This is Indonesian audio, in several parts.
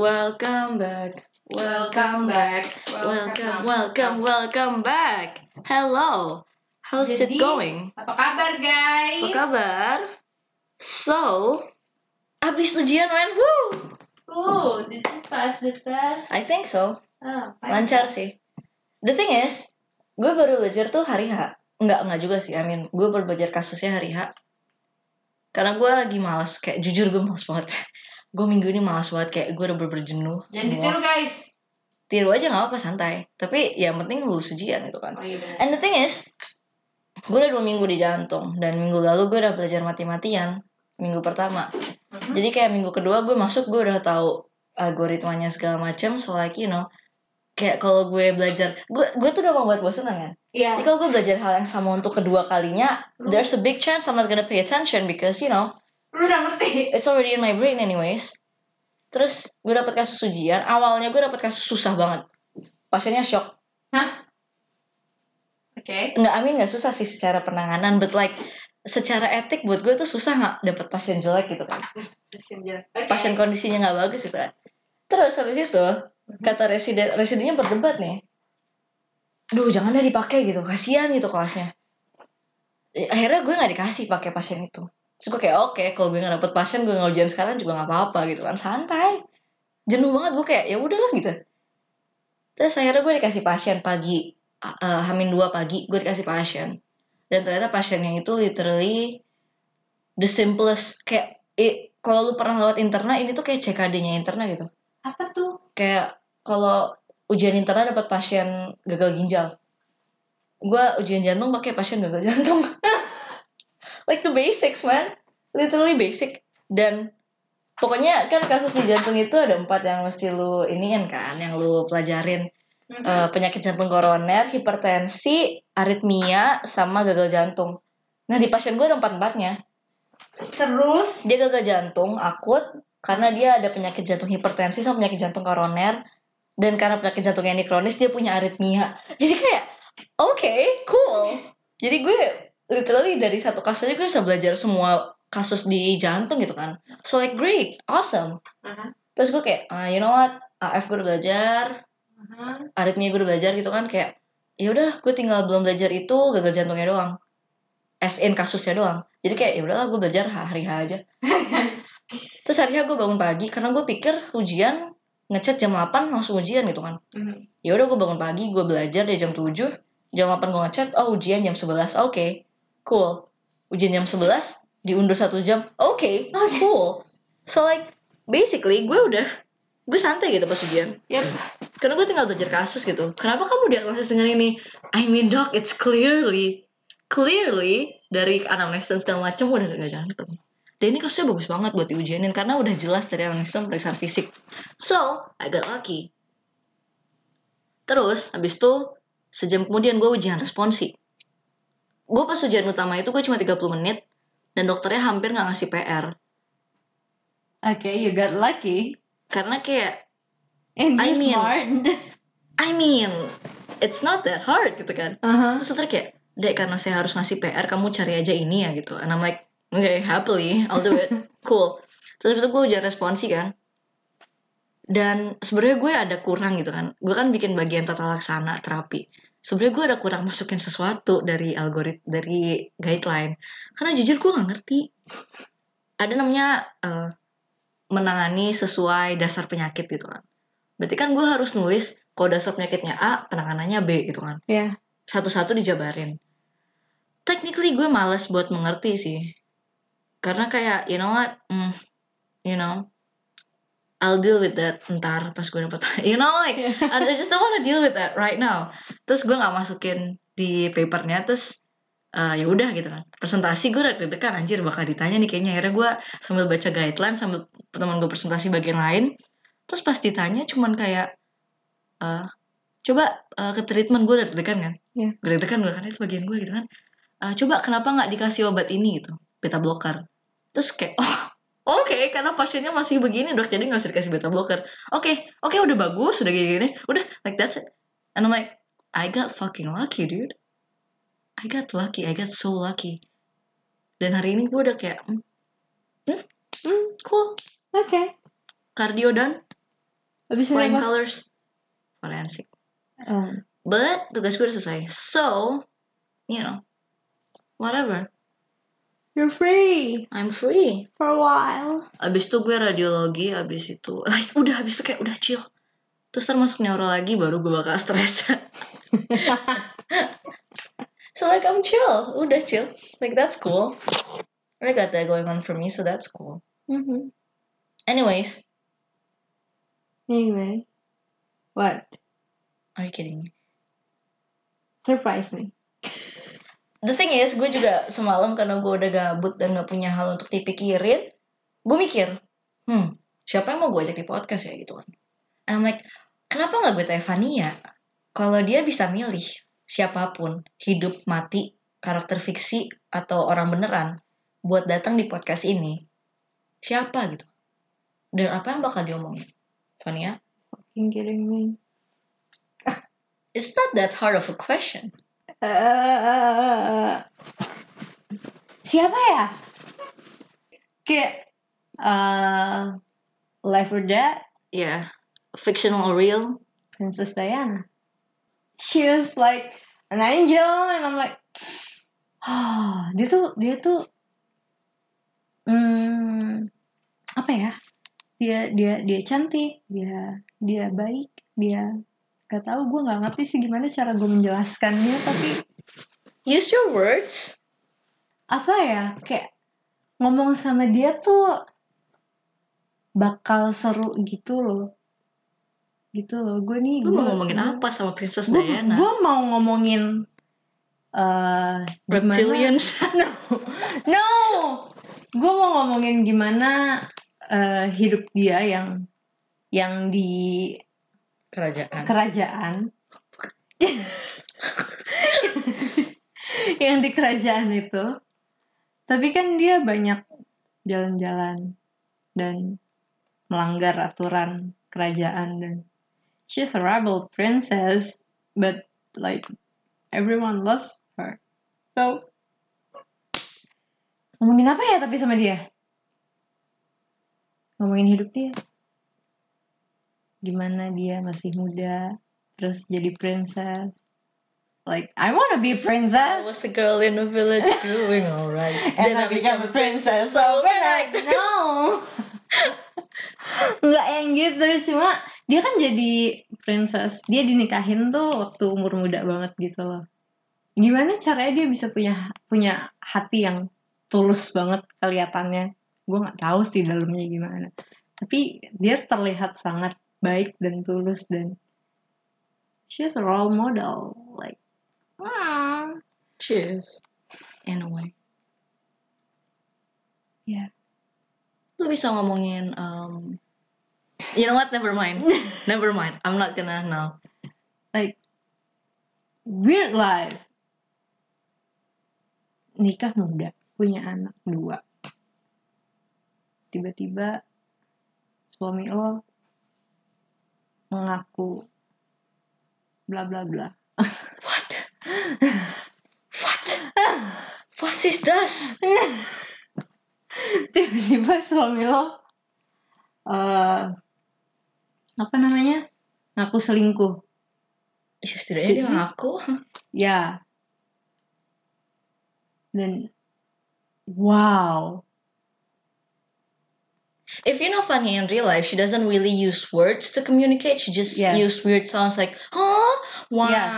Welcome back. Welcome back. Welcome. Welcome, welcome, back. Hello. How's it Jadi, going? Apa kabar guys? Apa kabar? So, abis ujian men, woo! Oh, did you pass the test? I think so. Fine. Lancar sih. The thing is, gue baru belajar tuh hari H. Enggak, enggak juga sih. I mean, gue baru belajar kasusnya hari H. Karena gue lagi malas. Kayak jujur gue malas banget. gue minggu ini malas banget. Kayak gue udah bener jenuh. Jangan muak. ditiru guys. Tiru aja gak apa-apa, santai. Tapi yang penting lulus ujian gitu kan. Oh iya. And the thing is, gue udah dua minggu di jantung. Dan minggu lalu gue udah belajar mati-matian. Minggu pertama. Mhm. Jadi kayak minggu kedua gue masuk, gue udah tahu algoritmanya segala macam. So like, you know, kayak kalau gue belajar, gue gue tuh udah mau buat bosenan kan. Iya. Jadi kalau gue belajar hal yang sama untuk kedua kalinya, there's a big chance I'm not gonna pay attention because you know Lu udah ngerti? it's already in my brain anyways. Terus gue dapet kasus ujian, awalnya gue dapet kasus susah banget. Pasiennya shock. Hah? Oke. Nggak, I mean nggak susah sih secara penanganan, but like secara etik buat gue tuh susah nggak dapet pasien jelek gitu kan. Pasien Oke. Pasien kondisinya nggak bagus gitu kan. Terus habis itu kata residen residennya berdebat nih. Duh jangan deh dipakai gitu, kasihan gitu kelasnya. Akhirnya gue nggak dikasih pakai pasien itu. Terus gue kayak oke, kalau gue nggak dapet pasien gue nggak ujian sekarang juga nggak apa-apa gitu kan, santai. Jenuh banget gue kayak ya udahlah gitu. Terus akhirnya gue dikasih pasien pagi, uh, hamin dua pagi gue dikasih pasien. Dan ternyata pasiennya itu literally the simplest kayak eh, kalau lu pernah lewat interna ini tuh kayak CKD-nya interna gitu. Apa tuh? Kayak kalau ujian interna dapat pasien gagal ginjal. Gua ujian jantung pakai pasien gagal jantung. like the basics, man. Literally basic. Dan pokoknya kan kasus di jantung itu ada empat yang mesti lu iniin kan, yang lu pelajarin. Mhm. Eh, penyakit jantung koroner, hipertensi, aritmia, sama gagal jantung. Nah di pasien gue ada empat-empatnya. Terus Dia gagal jantung akut karena dia ada penyakit jantung hipertensi sama penyakit jantung koroner dan karena penyakit jantungnya ini kronis dia punya aritmia. Jadi kayak oke, cool. Jadi gue literally dari satu kasus aja gue bisa belajar semua kasus di jantung gitu kan. So like great, awesome. Mhm. Terus gue kayak, ah, you know what, AF gue udah belajar, Mhm. aritmia gue udah belajar gitu kan kayak ya udah gue tinggal belum belajar itu gagal jantungnya doang as in kasusnya doang jadi kayak ya udahlah gue belajar hari H aja terus hari H gue bangun pagi karena gue pikir ujian ngechat jam 8 langsung ujian gitu kan Mhm. ya udah gue bangun pagi gue belajar dari jam 7 jam 8 gue ngechat oh ujian jam 11 oke cool ujian jam 11 diundur satu jam oke cool so like basically gue udah gue santai gitu pas ujian Yep. karena gue tinggal belajar kasus gitu. Kenapa kamu diagnosis dengan ini? I mean doc, it's clearly, clearly dari anamnesis dan segala macam udah gak jantung. Dan ini kasusnya bagus banget buat diujianin karena udah jelas dari anamnesis dan pemeriksaan fisik. So, I got lucky. Terus, habis itu sejam kemudian gue ujian responsi. Gue pas ujian utama itu gue cuma 30 menit dan dokternya hampir nggak ngasih PR. Oke, you got lucky. Karena kayak And I mean- smart. I mean, it's not that hard gitu kan. Uh-huh. Terus dokter kayak, Dek karena saya harus ngasih PR, kamu cari aja ini ya gitu. And I'm like, okay, happily, I'll do it. cool. Terus itu gue ujian responsi kan. Dan sebenarnya gue ada kurang gitu kan. Gue kan bikin bagian tata laksana terapi. Sebenarnya gue ada kurang masukin sesuatu dari algorit dari guideline. Karena jujur gue nggak ngerti. Ada namanya eh, menangani sesuai dasar penyakit gitu kan. Berarti kan gue harus nulis kalau dasar penyakitnya A, penanganannya B gitu kan Ya. satu-satu dijabarin. Technically gue males buat mengerti sih. Karena kayak, you know what, mm, you know, I'll deal with that ntar pas gue dapet, you know, like, I just don't wanna deal with that right now. Terus gue nggak masukin di papernya, terus eh, ya udah gitu kan. Presentasi gue udah deg-degan, anjir bakal ditanya nih kayaknya. Akhirnya gue sambil baca guideline, sambil teman gue presentasi bagian lain. Terus pas ditanya cuman kayak, eh, coba eh, ke treatment gue udah deg-degan kan Iya. gue deg-degan gue kan itu bagian gue gitu kan Eh, coba kenapa nggak dikasih obat ini gitu beta blocker terus kayak oh oke karena pasiennya masih begini dok jadi nggak usah dikasih beta blocker oke oke udah bagus udah gini-gini udah like that's it and I'm like I got fucking lucky dude I got lucky I got so lucky dan hari ini gue udah kayak hmm, hmm, Hmm, cool. Oke. Cardio done. Habis ini Flying apa? colors. Forensik. Oh. But tugas gue udah selesai. So, you know, whatever. You're free I'm free. for a while. Abis itu gue radiologi, abis itu, like, udah abis itu kayak udah chill. Terus ntar masuk neuro lagi, baru gue bakal stres. so like I'm chill, udah chill. Like that's cool. I got that going on for me, so that's cool. Mhm. Anyways, Anyway, what? are you kidding me? Surprise me. The thing is, gue juga semalam karena gue udah gabut dan gak punya hal untuk dipikirin, gue mikir, hmm, siapa yang mau gue ajak di podcast ya gitu kan. And I'm like, kenapa gak gue tanya Fania? Kalau dia bisa milih siapa pun, hidup, mati, karakter fiksi, atau orang beneran, buat datang di podcast ini, siapa gitu? Dan apa yang bakal diomongin? Fania, Fucking kidding me. it's not that hard of a question. Eh, siapa ya? Kayak uh, Life or Death, Yeah, fictional or real? Princess Diana. She was like an angel, and I'm like, oh, dia tuh dia tuh, hmm, apa ya? Dia dia dia cantik, dia dia baik, dia gak tahu gue nggak ngerti sih gimana cara gue menjelaskannya, tapi Use your words. apa ya kayak ngomong sama dia tuh bakal seru gitu loh gitu loh gue nih Lu mau gua- ngomongin gua- apa sama Princess gue Diana? gue mau ngomongin eh gimana Reptilians? no gue mau ngomongin gimana eh, hidup dia yang yang di Kerajaan. kerajaan. Yang di kerajaan itu. Tapi kan dia banyak jalan-jalan dan melanggar aturan kerajaan dan she's a rebel princess but like everyone loves her. So ngomongin apa ya tapi sama dia? Ngomongin hidup dia gimana dia masih muda terus jadi princess? Like I wanna be a I princess was a girl in a village doing alright. and I become a princess overnight no. Nggak yang gitu cuma dia kan jadi princess. Dia dinikahin tuh waktu umur muda banget gitu loh. Gimana caranya dia bisa punya punya hati yang tulus banget kelihatannya? Gue nggak tahu sih dalamnya gimana. Tapi dia terlihat sangat baik dan tulus dan she's a role model like hmm. Cheers. In a way. Yeah. Lu bisa ngomongin um, You know what? Never mind. Never mind. I'm not gonna know. like weird life nikah muda punya anak dua tiba-tiba suami lo mengaku bla bla bla What? What? What is this? tiba-tiba suami lo eh apa namanya ngaku selingkuh Ya setidaknya dia ngaku. ya dan wow If you know Fanny in real life, she doesn't really use words to communicate. She just Yes. use weird sounds like, huh? Wow. Yes.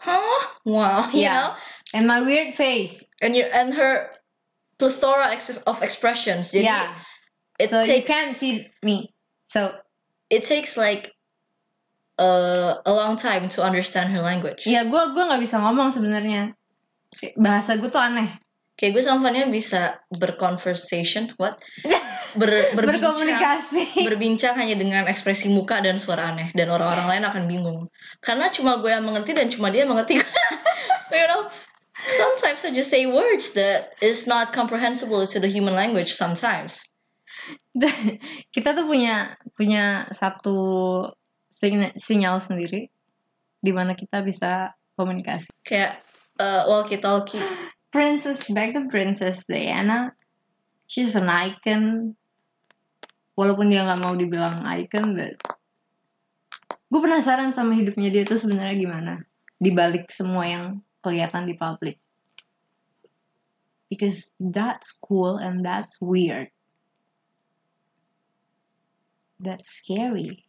Huh? Wow. You Yeah. know? and my weird face And you and her plethora of expressions. Jadi yeah it so you can't see me so it takes like a, a long time to understand her language. Ya gue gua nggak bisa ngomong sebenarnya. Bahasa gue tuh aneh. Kayak gue sama Fania bisa berconversation, what? Ber, berbincang, Berkomunikasi. berbincang hanya dengan ekspresi muka dan suara aneh dan orang-orang lain akan bingung. Karena cuma gue yang mengerti dan cuma dia yang mengerti. you know, sometimes I just say words that is not comprehensible to the human language sometimes. Kita tuh punya punya satu sinyal sendiri di mana kita bisa komunikasi. Kayak uh, walkie-talkie. Princess back to Princess Diana. She's an icon. Walaupun dia nggak mau dibilang icon but gue penasaran sama hidupnya dia tuh sebenarnya gimana dibalik semua yang kelihatan di publik. Because that's cool and that's weird. That's scary.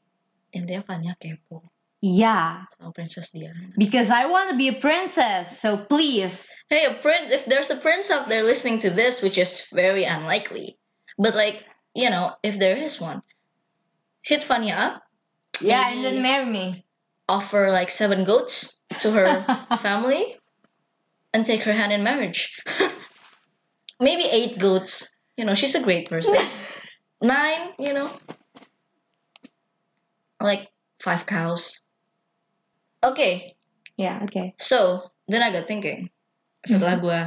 Intinya Fanya kepo yeah sama Princess Diana because I want to be a princess so please hey a prince if there's a prince out there listening to this which is very unlikely but like you know if there is one hit Fanya up yeah and then marry me offer like seven goats to her family and take her hand in marriage. Maybe eight goats. You know, she's a great person. Nine, you know. Like five cows. Okay, yeah okay so then I got thinking. Setelah gue,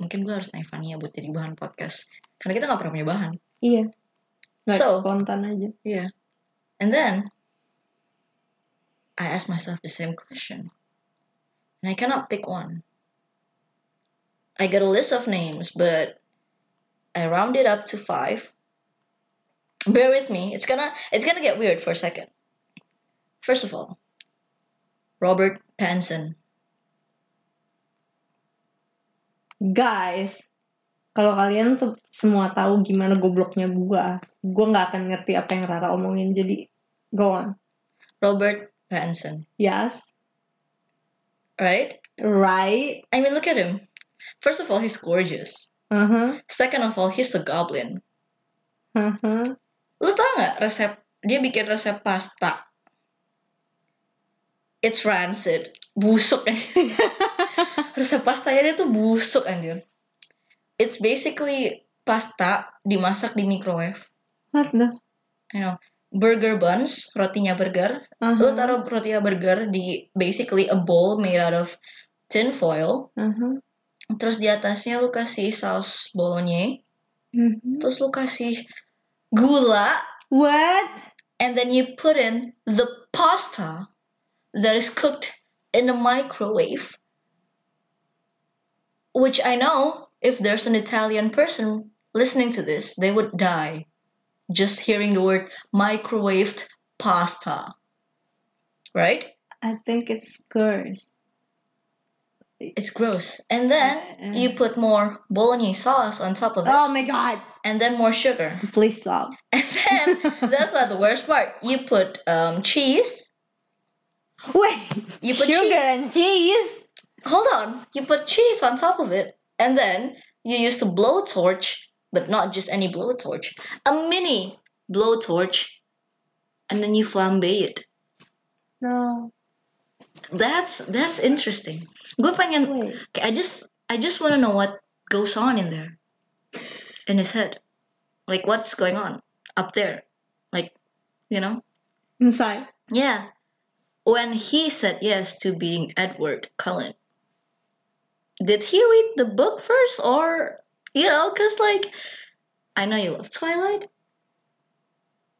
mungkin gue harus naik Fania buat jadi bahan podcast. Karena kita gak pernah punya bahan. iya Like So- spontan aja Yeah. And then I asked myself the same question. And I cannot pick one. I got a list of names, but I rounded up to five. Bear with me. It's gonna it's gonna get weird for a second. First of all, Robert Pattinson. Guys, kalau kalian tuh semua tahu gimana gobloknya gua, gua nggak akan ngerti apa yang Rara omongin. Jadi, go on. Robert Pattinson. Yes, Right? right. I mean look at him. First of all, he's gorgeous. Uh-huh, Second of all, he's a goblin. uh-huh. Lu tau gak resep dia bikin resep pasta? It's rancid, busuk resep pastanya dia tuh busuk anjir. It's basically pasta dimasak di microwave. What the? You know, burger buns, rotinya burger. Lu Uh-huh, taruh rotinya burger di basically a bowl made out of tin foil. uh-huh. Terus di atasnya lu kasih saus bolognese. Mhm. Terus lu kasih gula. What? and then you put in the pasta that is cooked in a microwave. Which I know if there's an Italian person listening to this, they would die just hearing the word microwaved pasta. Right? I think it's gross. It's gross. And then Uh, you put more bolognese sauce on top of it, Oh my god! and then more sugar. Please stop. And then that's not the worst part. You put um, cheese. Wait, You put sugar cheese. and cheese. hold on you put cheese on top of it and then you use a blowtorch but not just any blowtorch a mini blowtorch and then you flambe it No. that's that's interesting gue pengen Wait. I just I just want to know what goes on in there in his head like what's going on up there like you know Inside. yeah when he said yes to being Edward Cullen, did he read the book first or you know, cause like I know you love Twilight.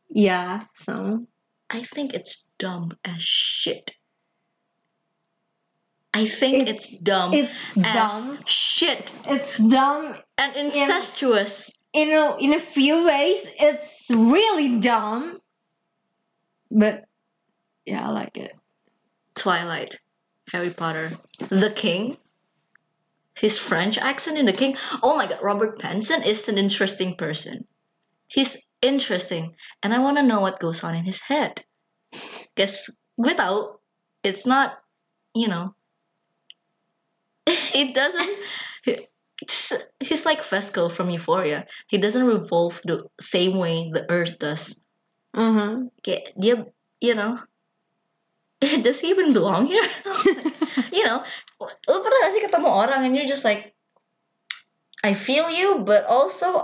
Yeah, so. I think it's dumb as shit. I think It- it's dumb It's as dumb. shit It's dumb and incestuous. in a in a few ways. It's really dumb. But yeah, I like it. Twilight, Harry Potter, The King. His French accent in The King. Oh my god, Robert Pattinson is an interesting person. He's interesting, and I want to know what goes on in his head. Guess without, it's not, you know. It doesn't. He's like Fesco from Euphoria. He doesn't revolve the same way the Earth does. Huh. Okay, dia, you know. Does he even belong here? you know, lu pernah gak sih ketemu orang and you're just like, I feel you, but also,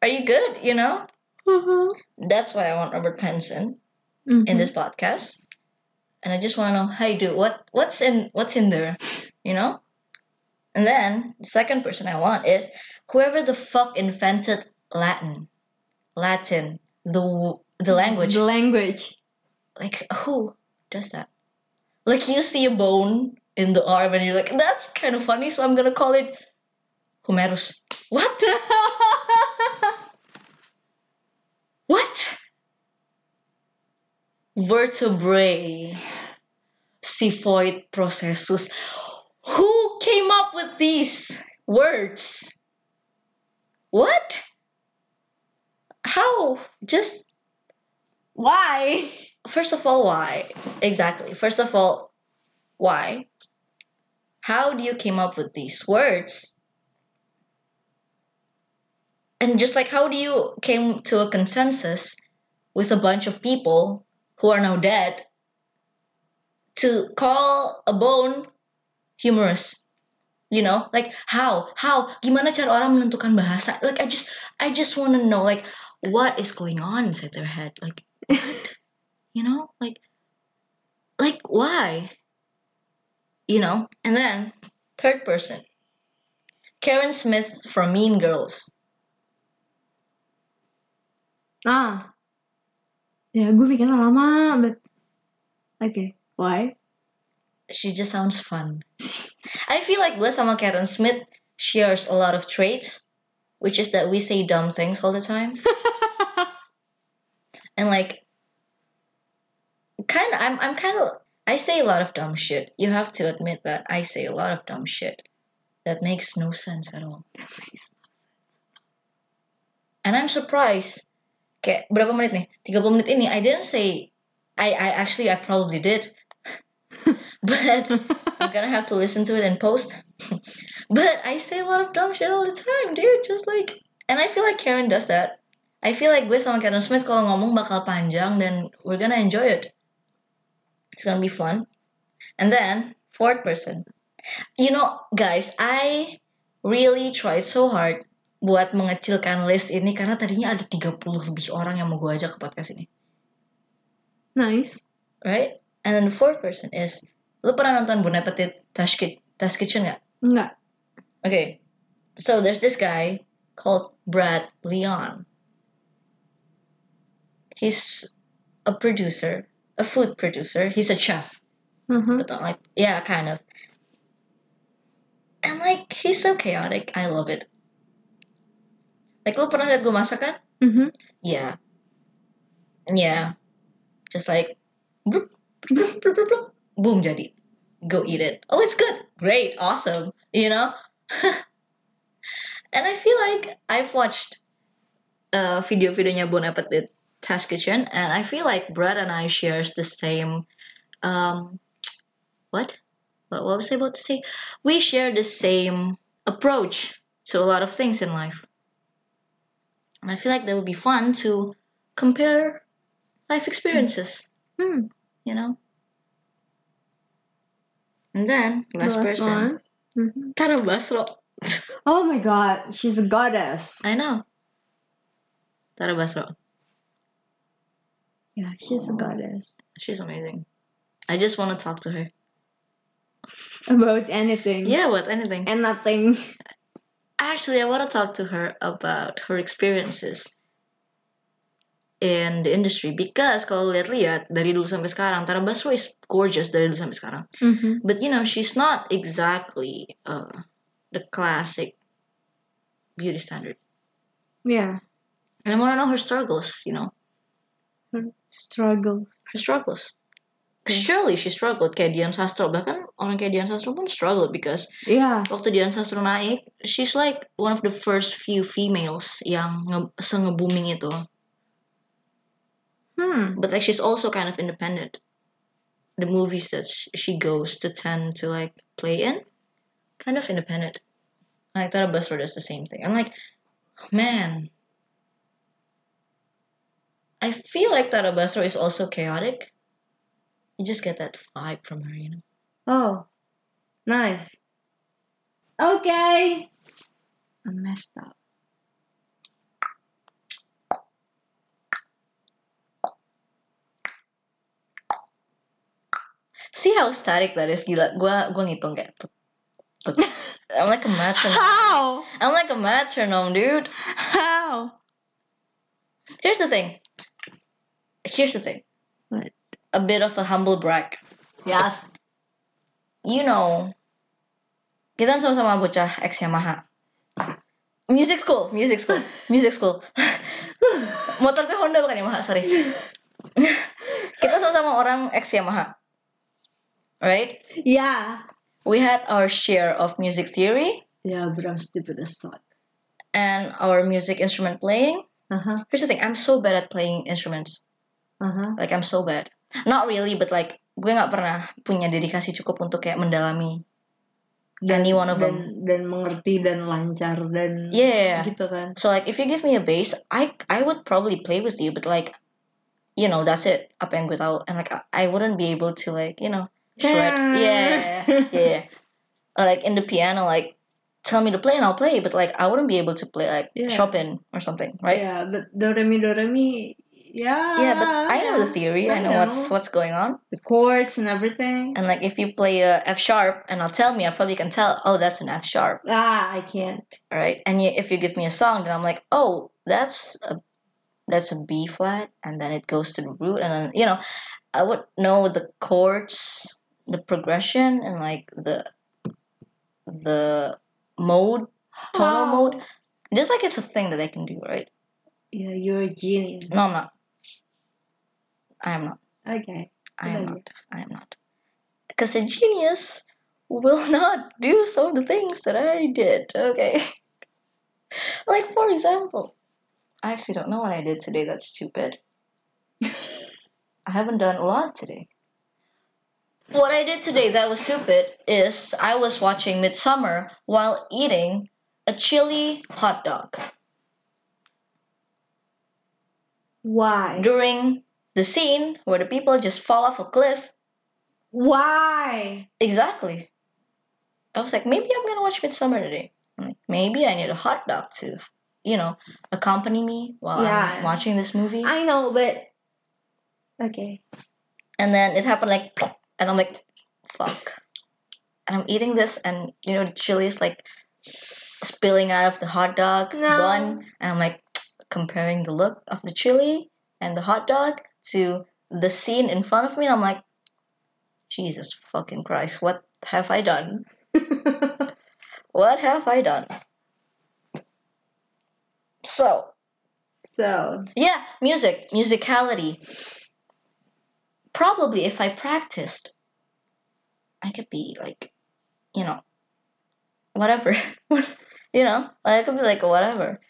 are you good? You know, uh-huh. that's why I want Robert Pattinson in this podcast, and I just want to know, hey, dude, what what's in what's in there? You know, and then the second person I want is whoever the fuck invented Latin, Latin, the the language. The language. like who does that like you see a bone in the arm and you're like that's kind of funny so i'm gonna call it Homerus. what what vertebrae xiphoid processus. Who came up with these words? What? How? Just Why? first of all, why? Exactly. First of all, why? How do you came up with these words? And just like how do you came to a consensus with a bunch of people who are now dead to call a bone humorous? You know, like how? How? Gimana cara orang menentukan bahasa? Like I just I just want to know like what is going on inside their head? Like what? you know, like like why? You know? And then third person. Karen Smith from Mean Girls. Ah. Ya, gue bikinnya lama, but okay. Why? She just sounds fun. I feel like gue sama Karen Smith shares a lot of traits, which is that we say dumb things all the time. and like kind of I'm I'm kind of I say a lot of dumb shit. You have to admit that I say a lot of dumb shit that makes no sense at all. That makes. And I'm surprised. Kayak berapa menit nih? 30 menit ini I didn't say I I actually I probably did. but I'm gonna have to listen to it and post. but I say a lot of dumb shit all the time, dude. Just like and I feel like Karen does that. I feel like gue sama Karen Smith kalau ngomong bakal panjang dan we're gonna enjoy it. It's gonna be fun. And then fourth person. You know, guys, I really tried so hard buat mengecilkan list ini karena tadinya ada 30 lebih orang yang mau gue ajak ke podcast ini. Nice. Right? And then the fourth person is Lu pernah nonton Bon Appetit Test, Ki- Test Kitchen gak? Enggak. Okay. So there's this guy called Brad Leon. He's a producer, a food producer. He's a chef. Mhm. But like yeah, kind of. And like he's so chaotic. I love it. Like lu pernah liat gue masak kan? Mhm. Yeah. Yeah. Just like bloop, bloop, bloop, bloop, bloop. boom jadi. Go eat it. Oh, it's good. Great. Awesome. You know? and I feel like I've watched uh, video-videonya Bon Appetit Test Kitchen and I feel like Brad and I shares the same um what? What, what was I about to say? We share the same approach to a lot of things in life. And I feel like that would be fun to compare life experiences, Hmm. you know? And then, last, The person. Mhm. Tara Basro. Oh my god, she's a goddess. I know. Tara Basro. Yeah, she's a goddess. She's amazing. I just want to talk to her. About anything. Yeah, what anything. And nothing. Actually, I want to talk to her about her experiences in the industry because kalau lihat-lihat dari dulu sampai sekarang, Tara Basro is gorgeous dari dulu sampai sekarang. Mhm. But you know, she's not exactly uh, the classic beauty standard. Yeah. And I want to know her struggles, you know, Struggle. her struggles. Okay. Surely she struggled kayak Dian Sastro. Bahkan orang kayak Dian Sastro pun struggled because Yeah. waktu Dian Sastro naik, she's like one of the first few females yang nge se-nge-booming itu. Hmm. But like she's also kind of independent. The movies that she goes to tend to like play in, kind of independent. Like Tara Basro does the same thing. I'm like, man. I feel like Tara Basro is also chaotic. You just get that vibe from her, you know. Oh. Nice. Okay. I messed up. See how static that is, gila. Gua gua ngitung kayak tuk, tuk. I'm like a metronome. How? I'm like a metronome, dude. How? Here's the thing. Here's the thing. What? A bit of a humble brag. Yes. You know, kita sama-sama bocah ex Yamaha. Music school, music school, music school. Motor gue Honda bukan Yamaha, sorry. kita sama-sama sama orang ex Yamaha. Right? Yeah. We had our share of music theory Yeah, but I'm stupid as fuck. and our music instrument playing. Uh-huh. Here's the thing, I'm so bad at playing instruments. Uh-huh. Like I'm so bad. Not really, but like gue nggak pernah punya dedikasi cukup untuk kayak mendalami any one of them. dan, dan mengerti dan lancar dan Yeah. gitu kan. So like if you give me a bass, I I would probably play with you, but like you know that's it. Apa yang gue tahu, and like I, I wouldn't be able to like you know shred. Yeah, yeah, yeah. Or like in the piano, like tell me to play and I'll play, but like I wouldn't be able to play like Yeah. Chopin or something, right? Yeah, but do re mi do re mi. Yeah. Yeah, but I know the theory. I, I know, what's know. what's going on. the chords and everything. And like if you play a F sharp and I'll tell me, I probably can tell. Oh, that's an F sharp, Ah, I can't. all right? And you, if you give me a song, then I'm like, oh, that's a that's a B flat, and then it goes to the root, and then you know, I would know the chords, the progression, and like the the mode, tonal Wow. mode. Just like it's a thing that I can do, right? Yeah, you're a genius. No, I'm not. I am not. Okay. I am not. I am not. Because a genius will not do some of the things that I did, okay? like, for example, I actually don't know what I did today that's stupid. I haven't done a lot today. What I did today that was stupid is I was watching Midsummer while eating a chili hot dog Why? during the scene where the people just fall off a cliff Why? Exactly. I was like, maybe I'm gonna watch Midsummer today. I'm like, maybe I need a hot dog to, you know, accompany me while Yeah. I'm watching this movie. I know, but okay. And then it happened like, and I'm like, fuck. And I'm eating this, and you know, the chili is like spilling out of the hot dog No. bun, and I'm like comparing the look of the chili and the hot dog to the scene in front of me, and I'm like, Jesus fucking Christ, what have I done? What have I done? So, so yeah, music, musicality. Probably if I practiced, I could be like, you know, whatever. you know, I could be like whatever.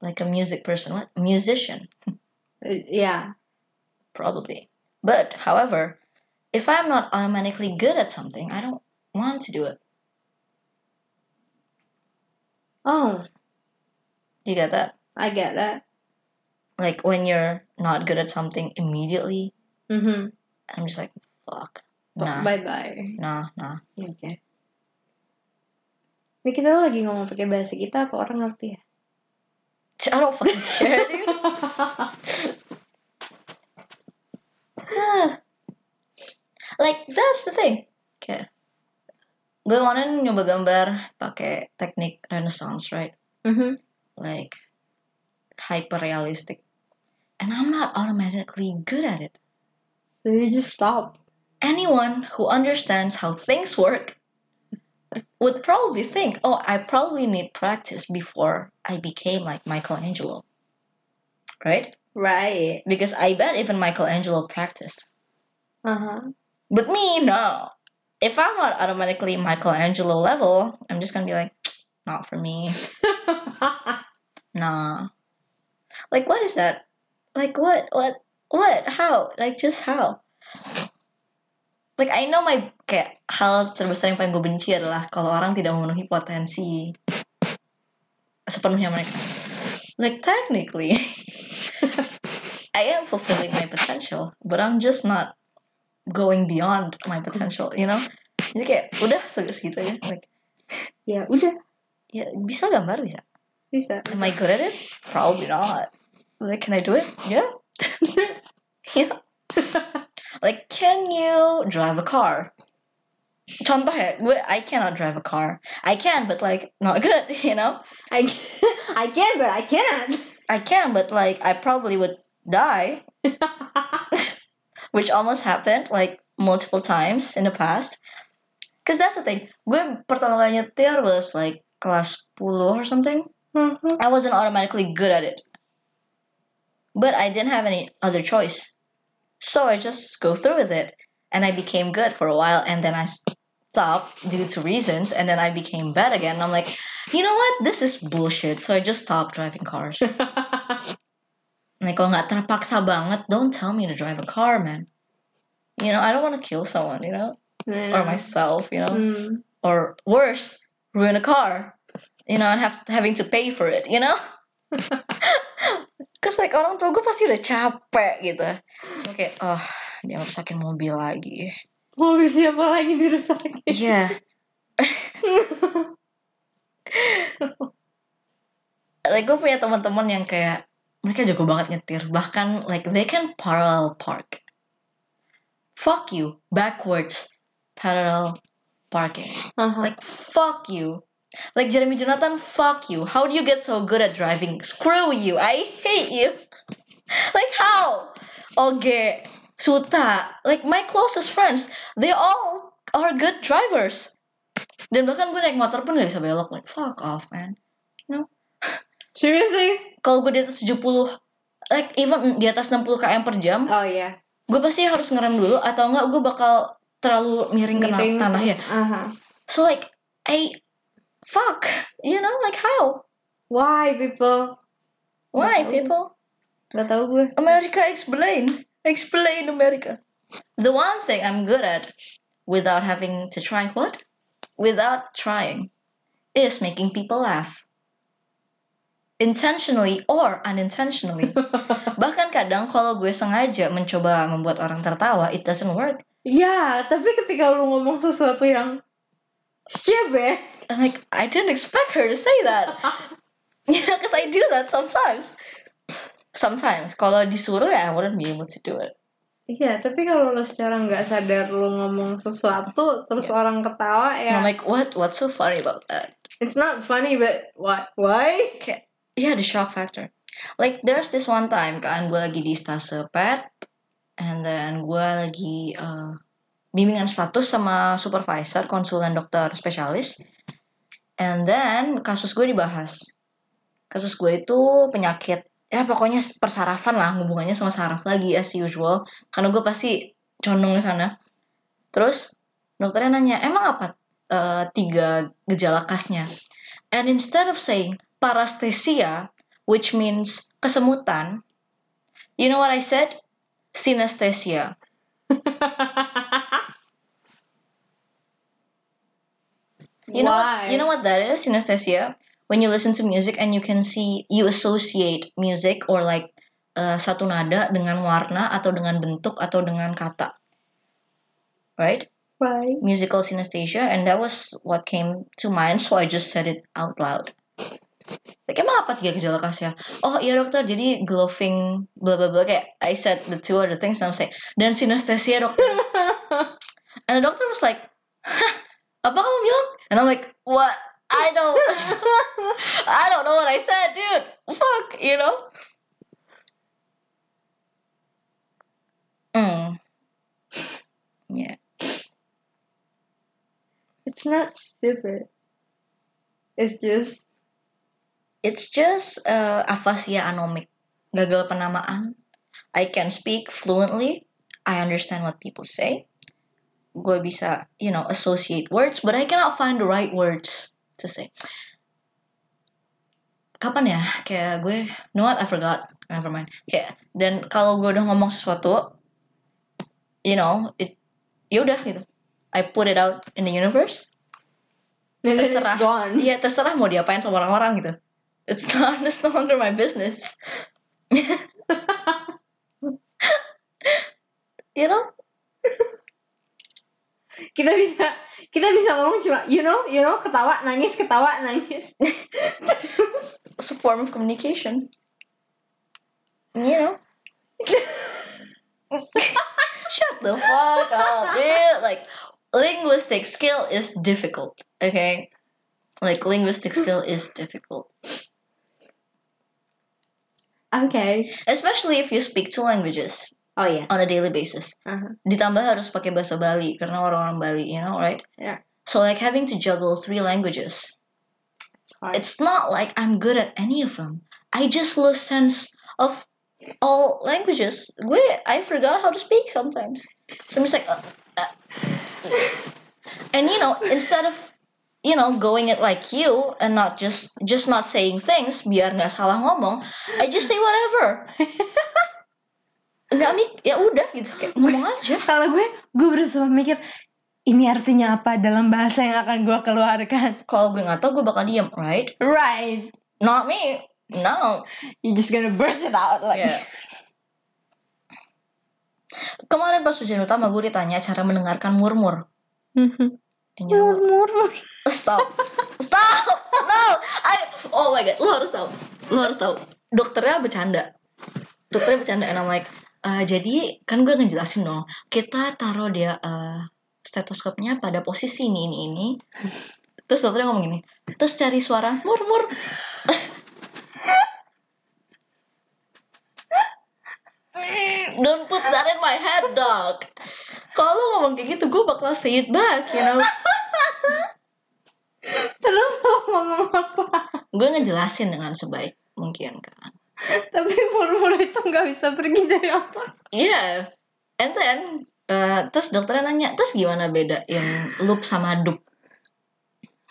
Like a music person. What? Musician, uh, yeah. Probably. But, however, if I'm not automatically good at something, I don't want to do it. Oh, You get that? I get that. Like when you're not good at something immediately, Mm-hmm. I'm just like, fuck. Nah, Bye bye. nah, nah. Oke. Ini kita lagi ngomong pakai bahasa kita apa orang ngerti ya? I don't fucking care, dude. Ah. Like that's the thing. Kayak gue kemarin nyoba gambar pakai teknik Renaissance, right? Mhm. Like hyper realistic, and I'm not automatically good at it. So you just stop. Anyone who understands how things work would probably think, "Oh, I probably need practice before I became like Michelangelo." Right? Right. Because I bet even Michelangelo practiced. Uh-huh. But me, no. If I'm not automatically Michelangelo level, I'm just gonna be like, not for me. Nah. Like, what is that? Like, what? What? What? How? Like, just how? Like, I know my kayak hal terbesar yang paling gue benci adalah kalau orang tidak memenuhi potensi sepenuhnya mereka. Like, technically, I am fulfilling my potential, but I'm just not going beyond my mm-hmm. potential, you know? Jadi kayak udah segitu aja. Like, ya udah ya bisa gambar bisa. bisa. Am I good at it? Probably not. Like, can I do it? Yeah. yeah. like, can you drive a car? Contoh ya, gue I cannot drive a car. I can, but like not good, you know. I I can but I cannot. I can, but like I probably would die, which almost happened like multiple times in the past. Cause that's the thing. Gue pertama kali nyetir was like kelas 10 or something. Mhm. I wasn't automatically good at it. But I didn't have any other choice. So I just go through with it. And I became good for a while and then I stopped due to reasons and then I became bad again. I'm like, you know what? This is bullshit. So I just stopped driving cars. like kalau nggak terpaksa banget, don't tell me to drive a car, man. You know, I don't want to kill someone, you know, or myself, you know, Hmm. or worse, ruin a car, you know, and have having to pay for it, you know. Cause like orang tua gue pasti udah capek gitu. So kayak, oh dia rusakin mobil lagi. Mobil siapa lagi dirusakin? Iya. like gue punya teman-teman yang kayak mereka jago banget nyetir. Bahkan like they can parallel park. Fuck you, backwards parallel parking. Aha. Like fuck you. Like Jeremy Jonathan, fuck you. How do you get so good at driving? Screw you. I hate you. like how? Oge, Suta, like my closest friends, they all are good drivers. Dan bahkan gue naik motor pun gak bisa belok. Like fuck off, man. Seriously? Kalau gue di atas 70, like even di atas 60 km per jam, Oh iya. gue pasti harus ngerem dulu atau enggak gue bakal terlalu miring ke Miring tanah ya. terus. Aha. So like I fuck, you know, like how? Why people? Why tahu. people? Gak tau gue. America explain. Explain America. The one thing I'm good at without having to try what? Without trying is making people laugh. Intentionally or unintentionally. Bahkan kadang kalau gue sengaja mencoba membuat orang tertawa, it doesn't work. Ya, tapi ketika lu ngomong sesuatu yang stupid, I'm like, I didn't expect her to say that. you know, because I do that sometimes. Sometimes, kalau disuruh ya, I wouldn't be able to do it. Iya, tapi kalau lo secara nggak sadar lo ngomong sesuatu terus orang ketawa ya, I'm like, what? What's so funny about that? it's not funny but what? Why? Kayak, yeah, the shock factor. Like, there's this one time kan, gue lagi di stase pet, and then gue lagi uh, bimbingan status sama supervisor, konsulen dokter spesialis, and then kasus gue dibahas. Kasus gue itu penyakit, ya pokoknya persarafan lah, hubungannya sama saraf lagi as usual, karena gue pasti condong ke sana. Terus dokternya nanya, emang apa uh, tiga gejala khasnya? And instead of saying paresthesia, which means kesemutan, you know what I said? Synesthesia. You know Why? what, you know what that is? Synesthesia. When you listen to music and you can see you associate music or like uh, satu nada dengan warna atau dengan bentuk atau dengan kata. Right? Why? Musical synesthesia and that was what came to mind so I just said it out loud. Like emang apa tiga gejala khasnya? Oh iya dokter jadi gloving bla bla bla kayak I said the two other things and I'm saying dan synesthesia dokter. And the doctor was like, Hah, apa kamu bilang? And I'm like, what? I don't, I don't know what I said, dude. Fuck, you know? Mm. Yeah. It's not stupid. It's just It's just uh, aphasia anomic, gagal penamaan. I can speak fluently. I understand what people say. Gue bisa, you know, associate words, but I cannot find the right words to say. Kapan ya? Kayak gue, you know what? I forgot. Never mind. Kayak dan kalau gue udah ngomong sesuatu, you know, it, yaudah gitu. I put it out in the universe. and Terserah. gone. Iya terserah mau diapain sama orang-orang gitu. It's not it's no longer my business. you know? Kita bisa kita bisa ngomong cuma you know, you know, ketawa, nangis, ketawa, nangis. It's a form of communication. You know? Shut the fuck up, dude. Like linguistic skill is difficult. Okay? Like linguistic skill is difficult. Okay. Especially if you speak two languages Oh yeah. on a daily basis. Uh-huh. ditambah harus pakai bahasa Bali karena orang-orang Bali, you know, right? Yeah. So like having to juggle three languages, It's hard. it's not like I'm good at any of them. I just lose sense of all languages gue I forgot how to speak sometimes so I'm just like uh, uh, and you know instead of you know going it like you and not just just not saying things biar nggak salah ngomong I just say whatever nggak mik ya udah gitu kayak ngomong aja Kalau gue, gue berusaha mikir ini artinya apa dalam bahasa yang akan gue keluarkan. kalau gue nggak tahu gue bakal diem right Right. not me no You just gonna burst it out like. Yeah. Kemarin pas ujian utama gue ditanya cara mendengarkan murmur. And Murmur. what? Stop. Stop. No. I Oh my god, lo harus tahu. Lo harus tahu. Dokternya bercanda. Dokternya bercanda and I'm like, "Eh, jadi kan gue ngejelasin dong. Kita taruh dia eh, stetoskopnya pada posisi ini ini ini. Terus dokternya ngomong gini. Terus cari suara murmur. Don't put that in my head, dog. Kalau lo ngomong kayak gitu, gue bakal say it back, you know. Terus lo ngomong apa? gue ngejelasin dengan sebaik mungkin kan. Tapi murmur itu nggak bisa pergi dari apa? Iya. And then, eh, terus dokternya nanya, terus gimana bedain loop sama dup?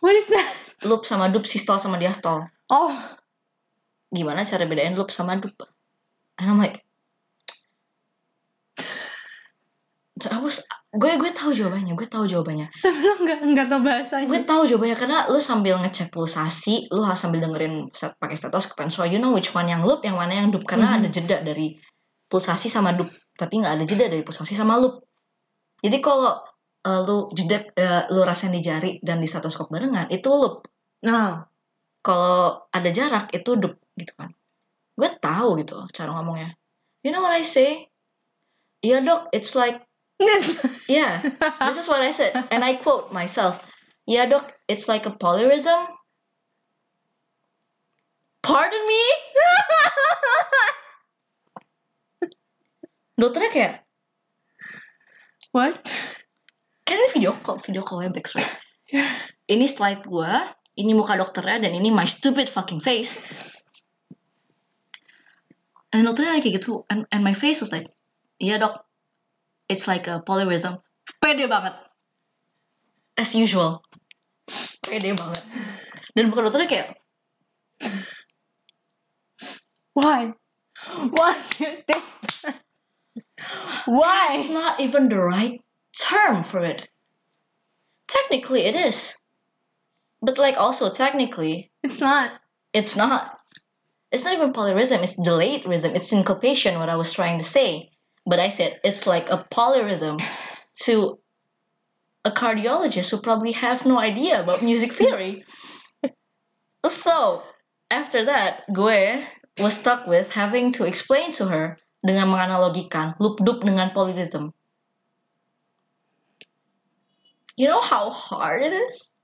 What is that? Loop sama dup, sistol sama diastol. Oh, Gimana cara bedain loop sama dup? And I'm like, Was- gue gue tahu jawabannya, gue tahu jawabannya. tapi lo nggak nggak tahu bahasanya. Gue tahu jawabannya karena lu sambil ngecek pulsasi, lu harus sambil dengerin pakai stetoskop. So you know which one yang loop, yang mana yang dup karena Mhm. ada jeda dari pulsasi sama dup, tapi nggak ada jeda dari pulsasi sama loop. Jadi kalau uh, lu jeda uh, lu rasain di jari dan di stetoskop barengan itu loop. Nah, Kalau ada jarak itu dup gitu kan. Gue tahu gitu cara ngomongnya. You know what I say? Iya dok, it's like Yeah, this is what I said, and I quote myself. Yeah, doc, it's like a polyrhythm. Pardon me? Dokternya kayak, what? kan ini video call, video call Webex, right? Ini slide gue, ini muka dokternya, dan ini my stupid fucking face. And dokternya kayak gitu, and, and my face was like, yeah dok, it's like a polyrhythm. Pede banget. As usual. Pede banget. Dan muka dokternya kayak, Why? Why? Why? it's not even the right term for it. Technically, it is. But like also technically, It's not. it's not. It's not even polyrhythm, it's delayed rhythm. It's syncopation, what I was trying to say. But I said it's like a polyrhythm to a cardiologist who probably have no idea about music theory. so, after that, gue was stuck with having to explain to her dengan menganalogikan loop dup dengan polyrhythm. You know how hard it is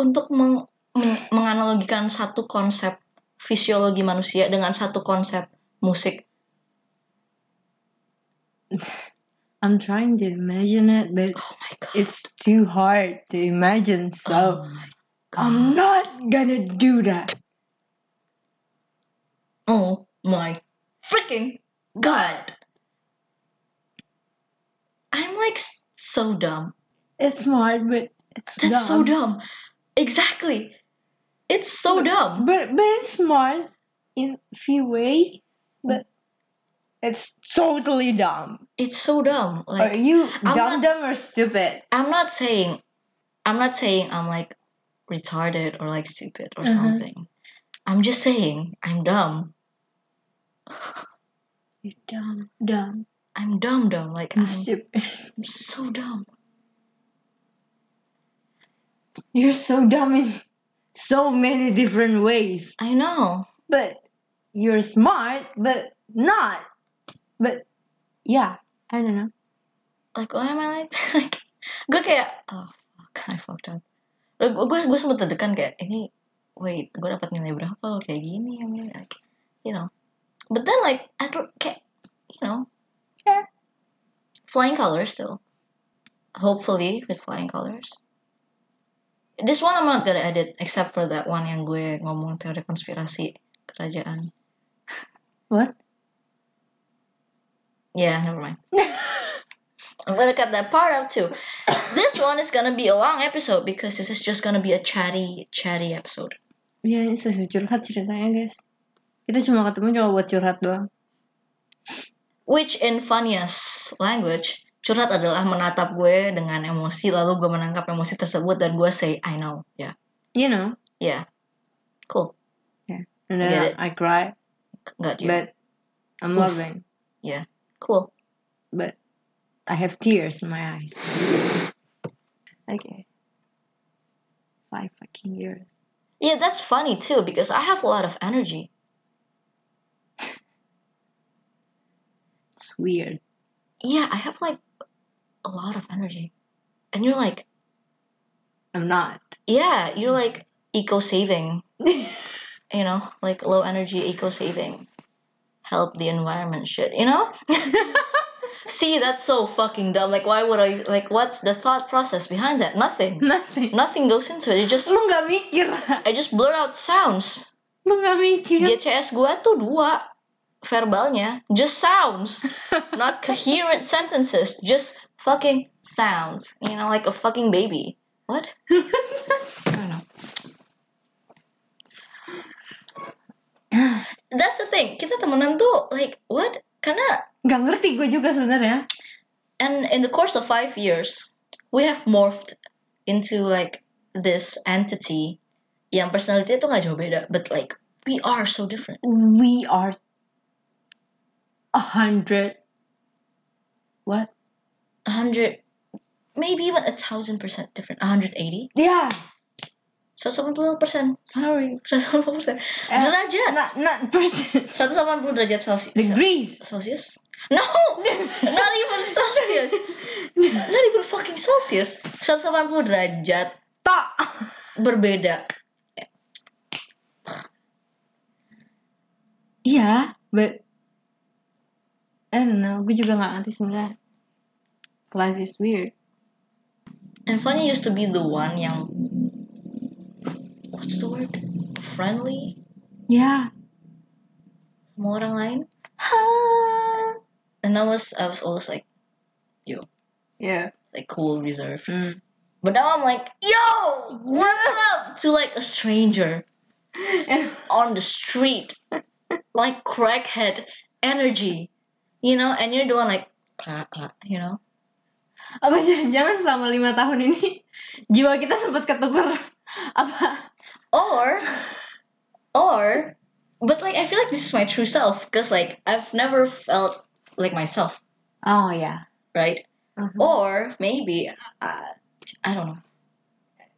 untuk meng- men- menganalogikan satu konsep fisiologi manusia dengan satu konsep musik. I'm trying to imagine it, but Oh my god. it's too hard to imagine. So oh I'm not gonna do that. Oh my freaking god. I'm like so dumb. It's smart, but it's That's so dumb. dumb. Exactly. It's so dumb. But but it's smart in a few ways, but it's totally dumb. It's so dumb. Are Like you I'm dumb, not- dumb, or stupid? I'm not saying I'm not saying I'm like retarded or like stupid or Uh-huh. something. I'm just saying I'm dumb. You're dumb, dumb, I'm dumb dumb. Like and I'm, stupid. I'm so dumb. You're so dumb in so many different ways. I know. But you're smart, but not. But yeah, I don't know. Like why am I like like gue kayak oh fuck I fucked up. Gue gue gue sempet deg-degan kayak ini wait gue dapat nilai berapa kayak gini I mean like you know. But then like I kayak you know Yeah. flying colors still. Hopefully with flying colors. This one I'm not gonna edit except for that one yang gue ngomong teori konspirasi kerajaan. What? Yeah, never mind. I'm gonna cut that part out too. This one is gonna be a long episode because this is just gonna be a chatty, chatty episode. Ya, ini sesi curhat ceritanya guys. Kita cuma ketemu cuma buat curhat doang. Which in funniest language, curhat adalah menatap gue dengan emosi lalu gue menangkap emosi tersebut dan gue say I know. Yeah, You know. yeah, cool. And I then it. I, cry, Got you. but I'm Oof. loving. Cool. But I have tears in my eyes. Okay. Eh, Five fucking years. Yeah, that's funny too because I have a lot of energy. It's weird. Yeah, I have like a lot of energy, and you're like, I'm not. yeah, you're like eco saving. you know, like low energy eco saving, help the environment shit, you know? See, that's so fucking dumb. Like, why would I, like, what's the thought process behind that? Nothing. Nothing. Nothing goes into it. It just, Lu gak mikir. I just blur out sounds. Lu gak mikir. GCS gua tuh dua verbalnya, just sounds. Not coherent sentences, just fucking sounds. You know, like a fucking baby. What? I don't know. That's the thing. Kita temenan tuh like what? Karena Gak ngerti gue juga sebenarnya. and in the course of five years, we have morphed into like this entity yang personality itu nggak jauh beda, but like we are so different. We are a hundred. What? A hundred, maybe even a thousand percent different. A hundred eighty, Yeah. 180 persen, Sorry. 180 persen Eh, derajat, Not not percent. 180 derajat Celsius. Degrees. Celsius? No, not even Celsius. Not even fucking Celsius. 180 derajat Tak. berbeda. Iya, but I don't know. Gue juga gak ngerti sebenarnya. Life is weird. And Fanny used to be the one yang what's the word? Friendly Yeah. sama orang lain. And I was I was always like Yeah. like cool, reserved. Mm. But now I'm like, yo, what's up? To like a stranger on the street. like crackhead energy. You know, and you're doing like you know? Apa jangan-jangan selama lima tahun ini jiwa kita sempat ketuker apa? Or or but like I feel like this is my true self because like I've never felt like myself, Oh yeah. right? Uh-huh. Or maybe uh, I don't know.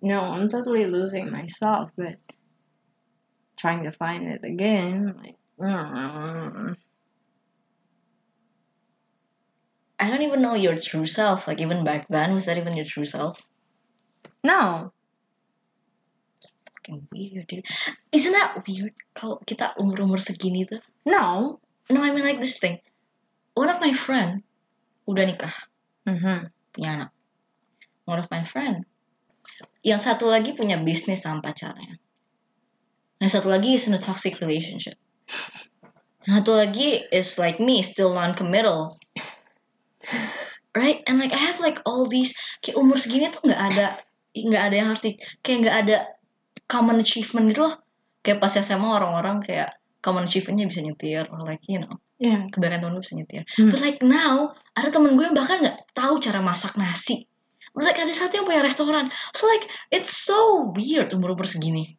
No, I'm totally losing myself, but trying to find it again, like. mm. I don't even know your true self. Like even back then, was that even your true self? No. Fucking weird, dude. Isn't that weird? Kalau kita umur umur segini tuh. No. No, I mean like this thing. One of my friend udah nikah, Mm-hmm. punya anak. One of my friend. Yang satu lagi punya bisnis sama pacarnya. Yang satu lagi is in a toxic relationship. Yang satu lagi is like me, still non-committal. Right? And like I have like all these kayak umur segini tuh nggak ada nggak ada yang harus di, kayak nggak ada common achievement gitu loh. Kayak pas SMA orang-orang kayak common achievementnya bisa nyetir or like you know Yeah. kebanyakan temen gue bisa nyetir. Hmm. But like now ada temen gue yang bahkan nggak tahu cara masak nasi. But like ada satu yang punya restoran. So like it's so weird umur-umur segini.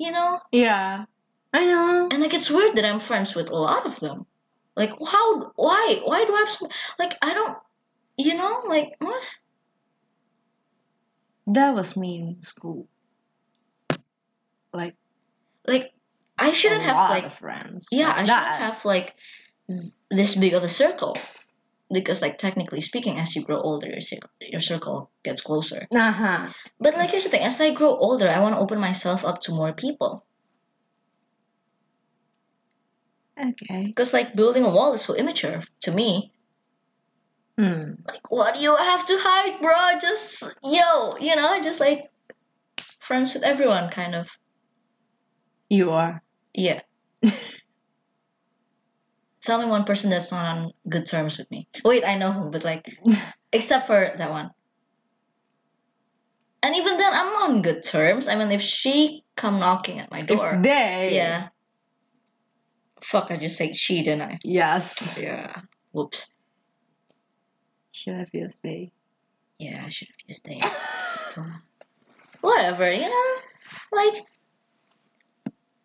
You know? Yeah. I know. And like it's weird that I'm friends with a lot of them. Like how why why do I have some like I don't you know like what? That was me in school. Like Like I shouldn't a have lot like of friends. yeah I like shouldn't have like this big of a circle because like technically speaking as you grow older your circle, your circle gets closer. Uh-huh. But like here's the thing, as I grow older, I want to open myself up to more people. Okay. Because like building a wall is so immature to me. Hmm. Like what do you have to hide, bro? Just yo, you know, just like friends with everyone kind of. You are. Yeah. tell me one person that's not on good terms with me. Wait, I know who, but like, except for that one. And even then, I'm on good terms. I mean, if she come knocking at my door, If they. yeah. Fuck, I just said she, didn't I? Yes. Yeah. Whoops. Should have used they. Yeah, I should have used they. Whatever, you know? Like,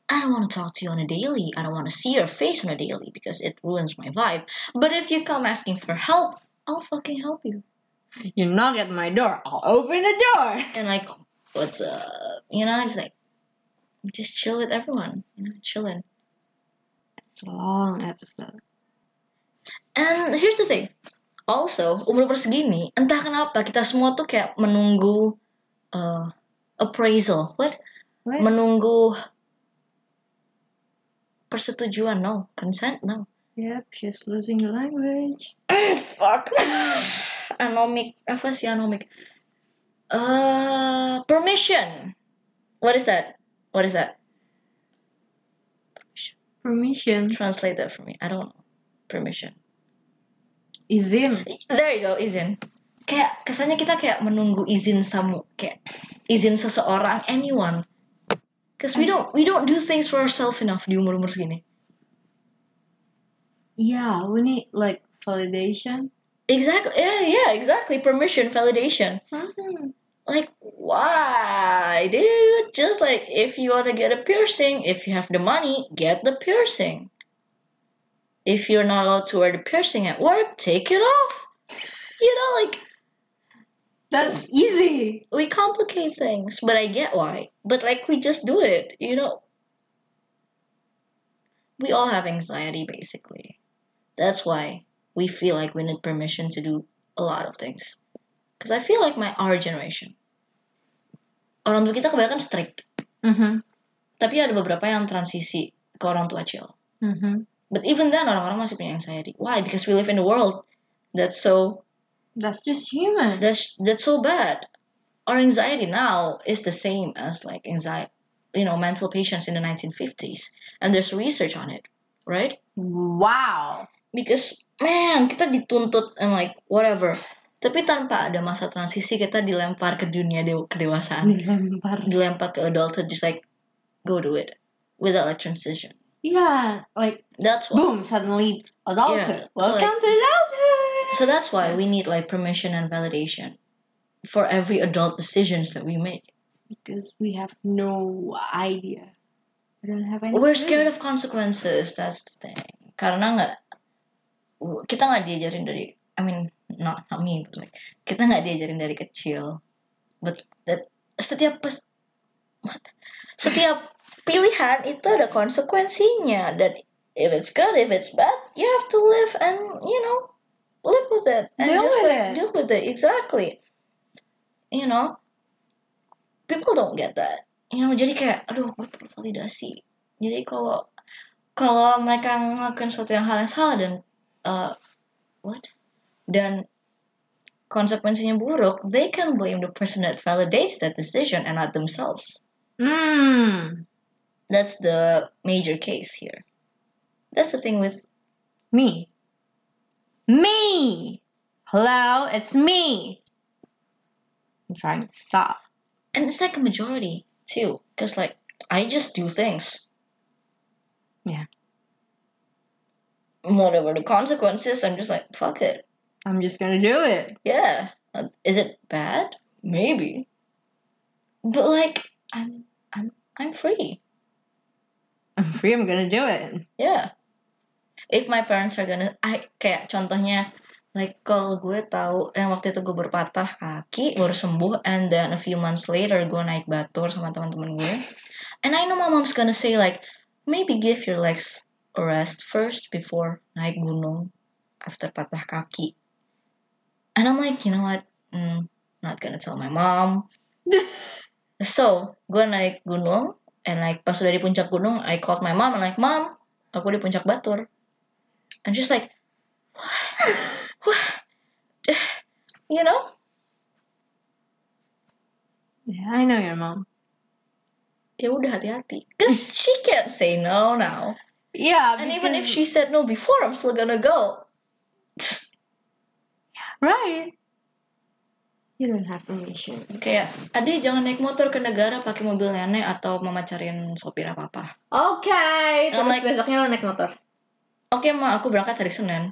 I don't want to talk to you on a daily. I don't want to see your face on a daily because it ruins my vibe. But if you come asking for help, I'll fucking help you. You knock at my door, I'll open the door. And like, what's up? You know, it's like, just chill with everyone. You know, chilling. It's a long episode. And here's the thing. Also, umur persegini, entah kenapa kita semua tuh kayak menunggu uh, appraisal. What? What? Menunggu persetujuan. No. Consent? No. Yep, she's losing the language. Fuck. anomic. Apa sih anomic? Uh, permission. What is that? What is that? Permission. Translate that for me. I don't know. Permission. Izin. There you go, izin. Kayak kesannya kita kayak menunggu izin sama kayak izin seseorang, anyone. Cause we don't we don't do things for ourselves enough di umur umur segini. Yeah, we need like validation. Exactly. Yeah, yeah, exactly. Permission, validation. Mm-hmm. Like why, dude? Just like if you want to get a piercing, if you have the money, get the piercing. If you're not allowed to wear the piercing at work, take it off. You know, like That's easy. we complicate things, but I get why. But like we just do it, you know. We all have anxiety basically. That's why we feel like we need permission to do a lot of things. Cause I feel like my our generation. Orang tua kita kebanyakan strict, Mm-hmm. tapi ada beberapa yang transisi ke orang tua chill. Mm-hmm. But even then orang-orang masih punya anxiety. Why? Because we live in a world that's so That's just human. that's that's so bad. Our anxiety now is the same as like anxiety, you know, mental patients in the 1950s, and there's research on it, right? Wow. Because man, kita dituntut and like whatever, tapi tanpa ada masa transisi kita dilempar ke dunia de- kedewasaan, Dilempar. dilempar ke adulthood, just like go do it without a transition. Yeah, like That's why. boom, suddenly adulthood. Yeah, so, Welcome like- to adulthood. So that's why we need like permission and validation for every adult decisions that we make. because we have no idea. We don't have any. We're scared of consequences. That's the thing. Karena nggak kita nggak diajarin dari. I mean, not not me, but like kita nggak diajarin dari kecil. But that setiap pes, what? setiap pilihan itu ada konsekuensinya dan if it's good, if it's bad, you have to live and you know live with it and Deal just with like, it. deal with it exactly. You know, people don't get that. You know, jadi kayak, aduh, gue perlu validasi. Jadi kalau kalau mereka ngelakuin suatu yang hal yang salah dan uh, what dan konsekuensinya buruk, they can blame the person that validates that decision and not themselves. Mm, That's the major case here. That's the thing with me. Me. Hello, it's me. I'm trying to stop. and it's like a majority too, because like I just do things. Yeah. Whatever the consequences, I'm just like fuck it. I'm just gonna do it. Yeah. Is it bad? Maybe. But like I'm I'm I'm free. I'm free. I'm gonna do it. Yeah. If my parents are gonna I kayak contohnya like kalau gue tahu yang waktu itu gue berpatah kaki baru sembuh and then a few months later gue naik batur sama teman-teman gue. And I know my mom's gonna say like maybe give your legs a rest first before naik gunung after patah kaki. And I'm like you know what? Mm, not gonna tell my mom. So gue naik gunung and like pas udah di puncak gunung I called my mom and like mom aku di puncak batur and just like what? you know Yeah, I know your mom. ya udah hati-hati cause she can't say no now Yeah, And even if she said no before, I'm still gonna go. right. You don't have permission. Kayak, ade jangan naik motor ke negara pakai mobil nenek atau mama cariin sopir apa apa. Oke, I'm terus like- besoknya lo naik motor. Oke ma, aku berangkat hari Senin.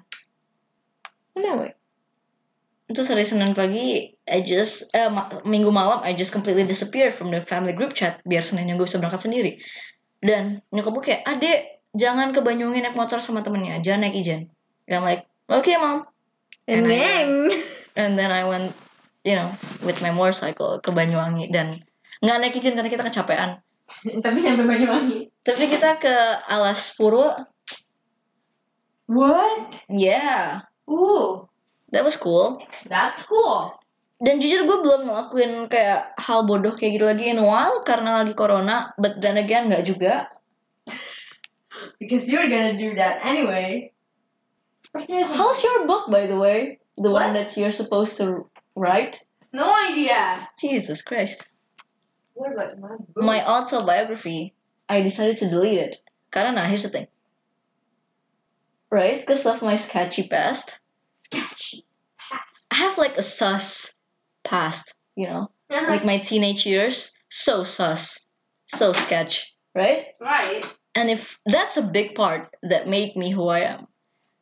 Kenapa? Terus hari Senin pagi, I just eh, ma- minggu malam, I just completely disappeared from the family group chat biar Seninnya gue bisa berangkat sendiri. Dan nyokap gue kayak, adek jangan ke Banyuwangi naik motor sama temennya, jangan naik ijen. And I'm like, okay mom. And I- Neng. And then I went, you know, with my motorcycle ke Banyuwangi dan nggak naik ijen karena kita kecapean. Tapi sampai Banyuwangi. Tapi kita ke Alas Purwo, What? yeah, Ooh, that was cool. that's cool. Dan jujur gue belum ngelakuin kayak hal bodoh kayak gitu lagi in a while karena lagi corona. But then again nggak juga. Because you're gonna do that anyway. How's your book by the way? The one What? that you're supposed to write? No idea. Jesus Christ. What about my book? My autobiography. I decided to delete it. Karena here's the thing. Right? Because of my sketchy past. sketchy past. I have like a sus past, you know? Uh-huh. Like my teenage years. So sus. So sketch. Right? right. And if that's a big part that made me who I am,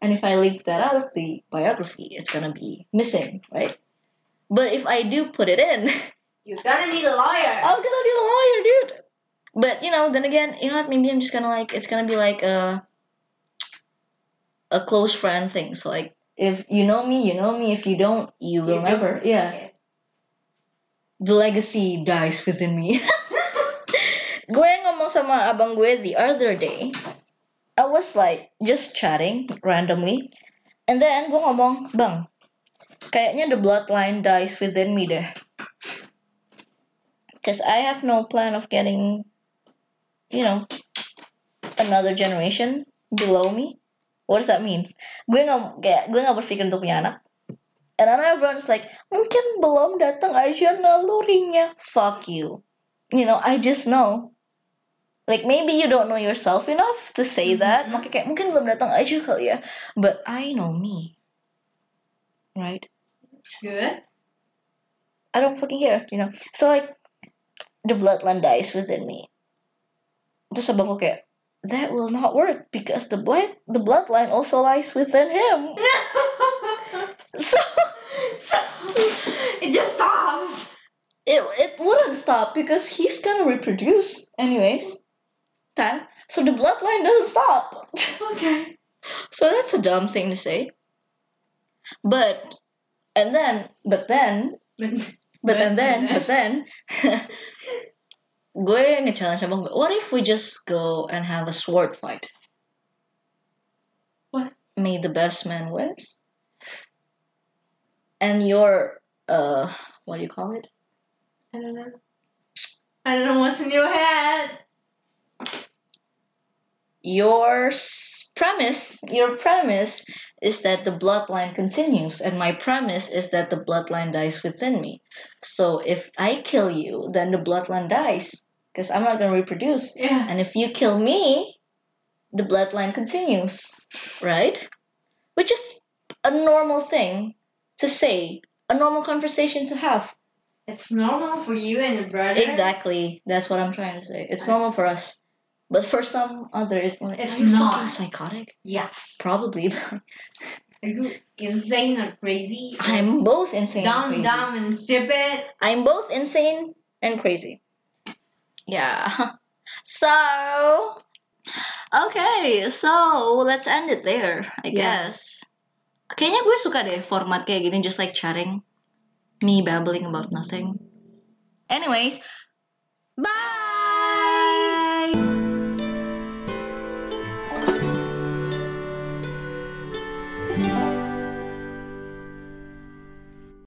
and if I leave that out of the biography, it's gonna be missing, right? But if I do put it in, You're gonna need a lawyer. I'm gonna need a lawyer, dude. But you know, then again, you know what? Maybe I'm just gonna like it's gonna be like a a close friend thing. So like, if you know me, you know me. If you don't, you will You don't. never. Yeah, Okay. the legacy dies within me. gue ngomong sama abang gue the other day I was like just chatting randomly and then gue ngomong bang kayaknya the bloodline dies within me deh because I have no plan of getting you know another generation below me what does that mean? Gue nggak kayak gue nggak berpikir untuk punya anak. And then everyone's like mungkin belum datang aja nalurinya. Fuck you. You know I just know. Like maybe you don't know yourself enough to say that. Mhm. makanya kayak mungkin belum datang aja kali ya. But I know me. Right? It's good. I don't fucking care you know? So like the bloodline dies within me. Terus abang gue kayak that will not work because the blood the bloodline also lies within him. So so, it just stops. it, it wouldn't stop because he's gonna reproduce anyways. So the bloodline doesn't stop. Okay. so that's a dumb thing to say. But and then but then But, but then then- but then gue nge-challenge abang gue what if we just go and have a sword fight What? may the best man wins and your uh what do you call it I don't know. I don't know what's in your head. Your premise your premise is that the bloodline continues and my premise is that the bloodline dies within me. So if i kill you then the bloodline dies because i'm not going to reproduce. Yeah. and if you kill me the bloodline continues right? Which is a normal thing to say a normal conversation to have. It's normal for you and your brother. exactly. That's what i'm trying to say. It's normal for us but for some other it, It's are you not. fucking psychotic Yes. probably Are you insane or crazy? I'm both insane and dumb, crazy. dumb, and stupid. I'm both insane and crazy. Yeah. So, okay, so let's end it there, I Yeah. guess. Kayaknya gue suka deh format kayak gini, just like chatting, me babbling about nothing. Anyways, bye.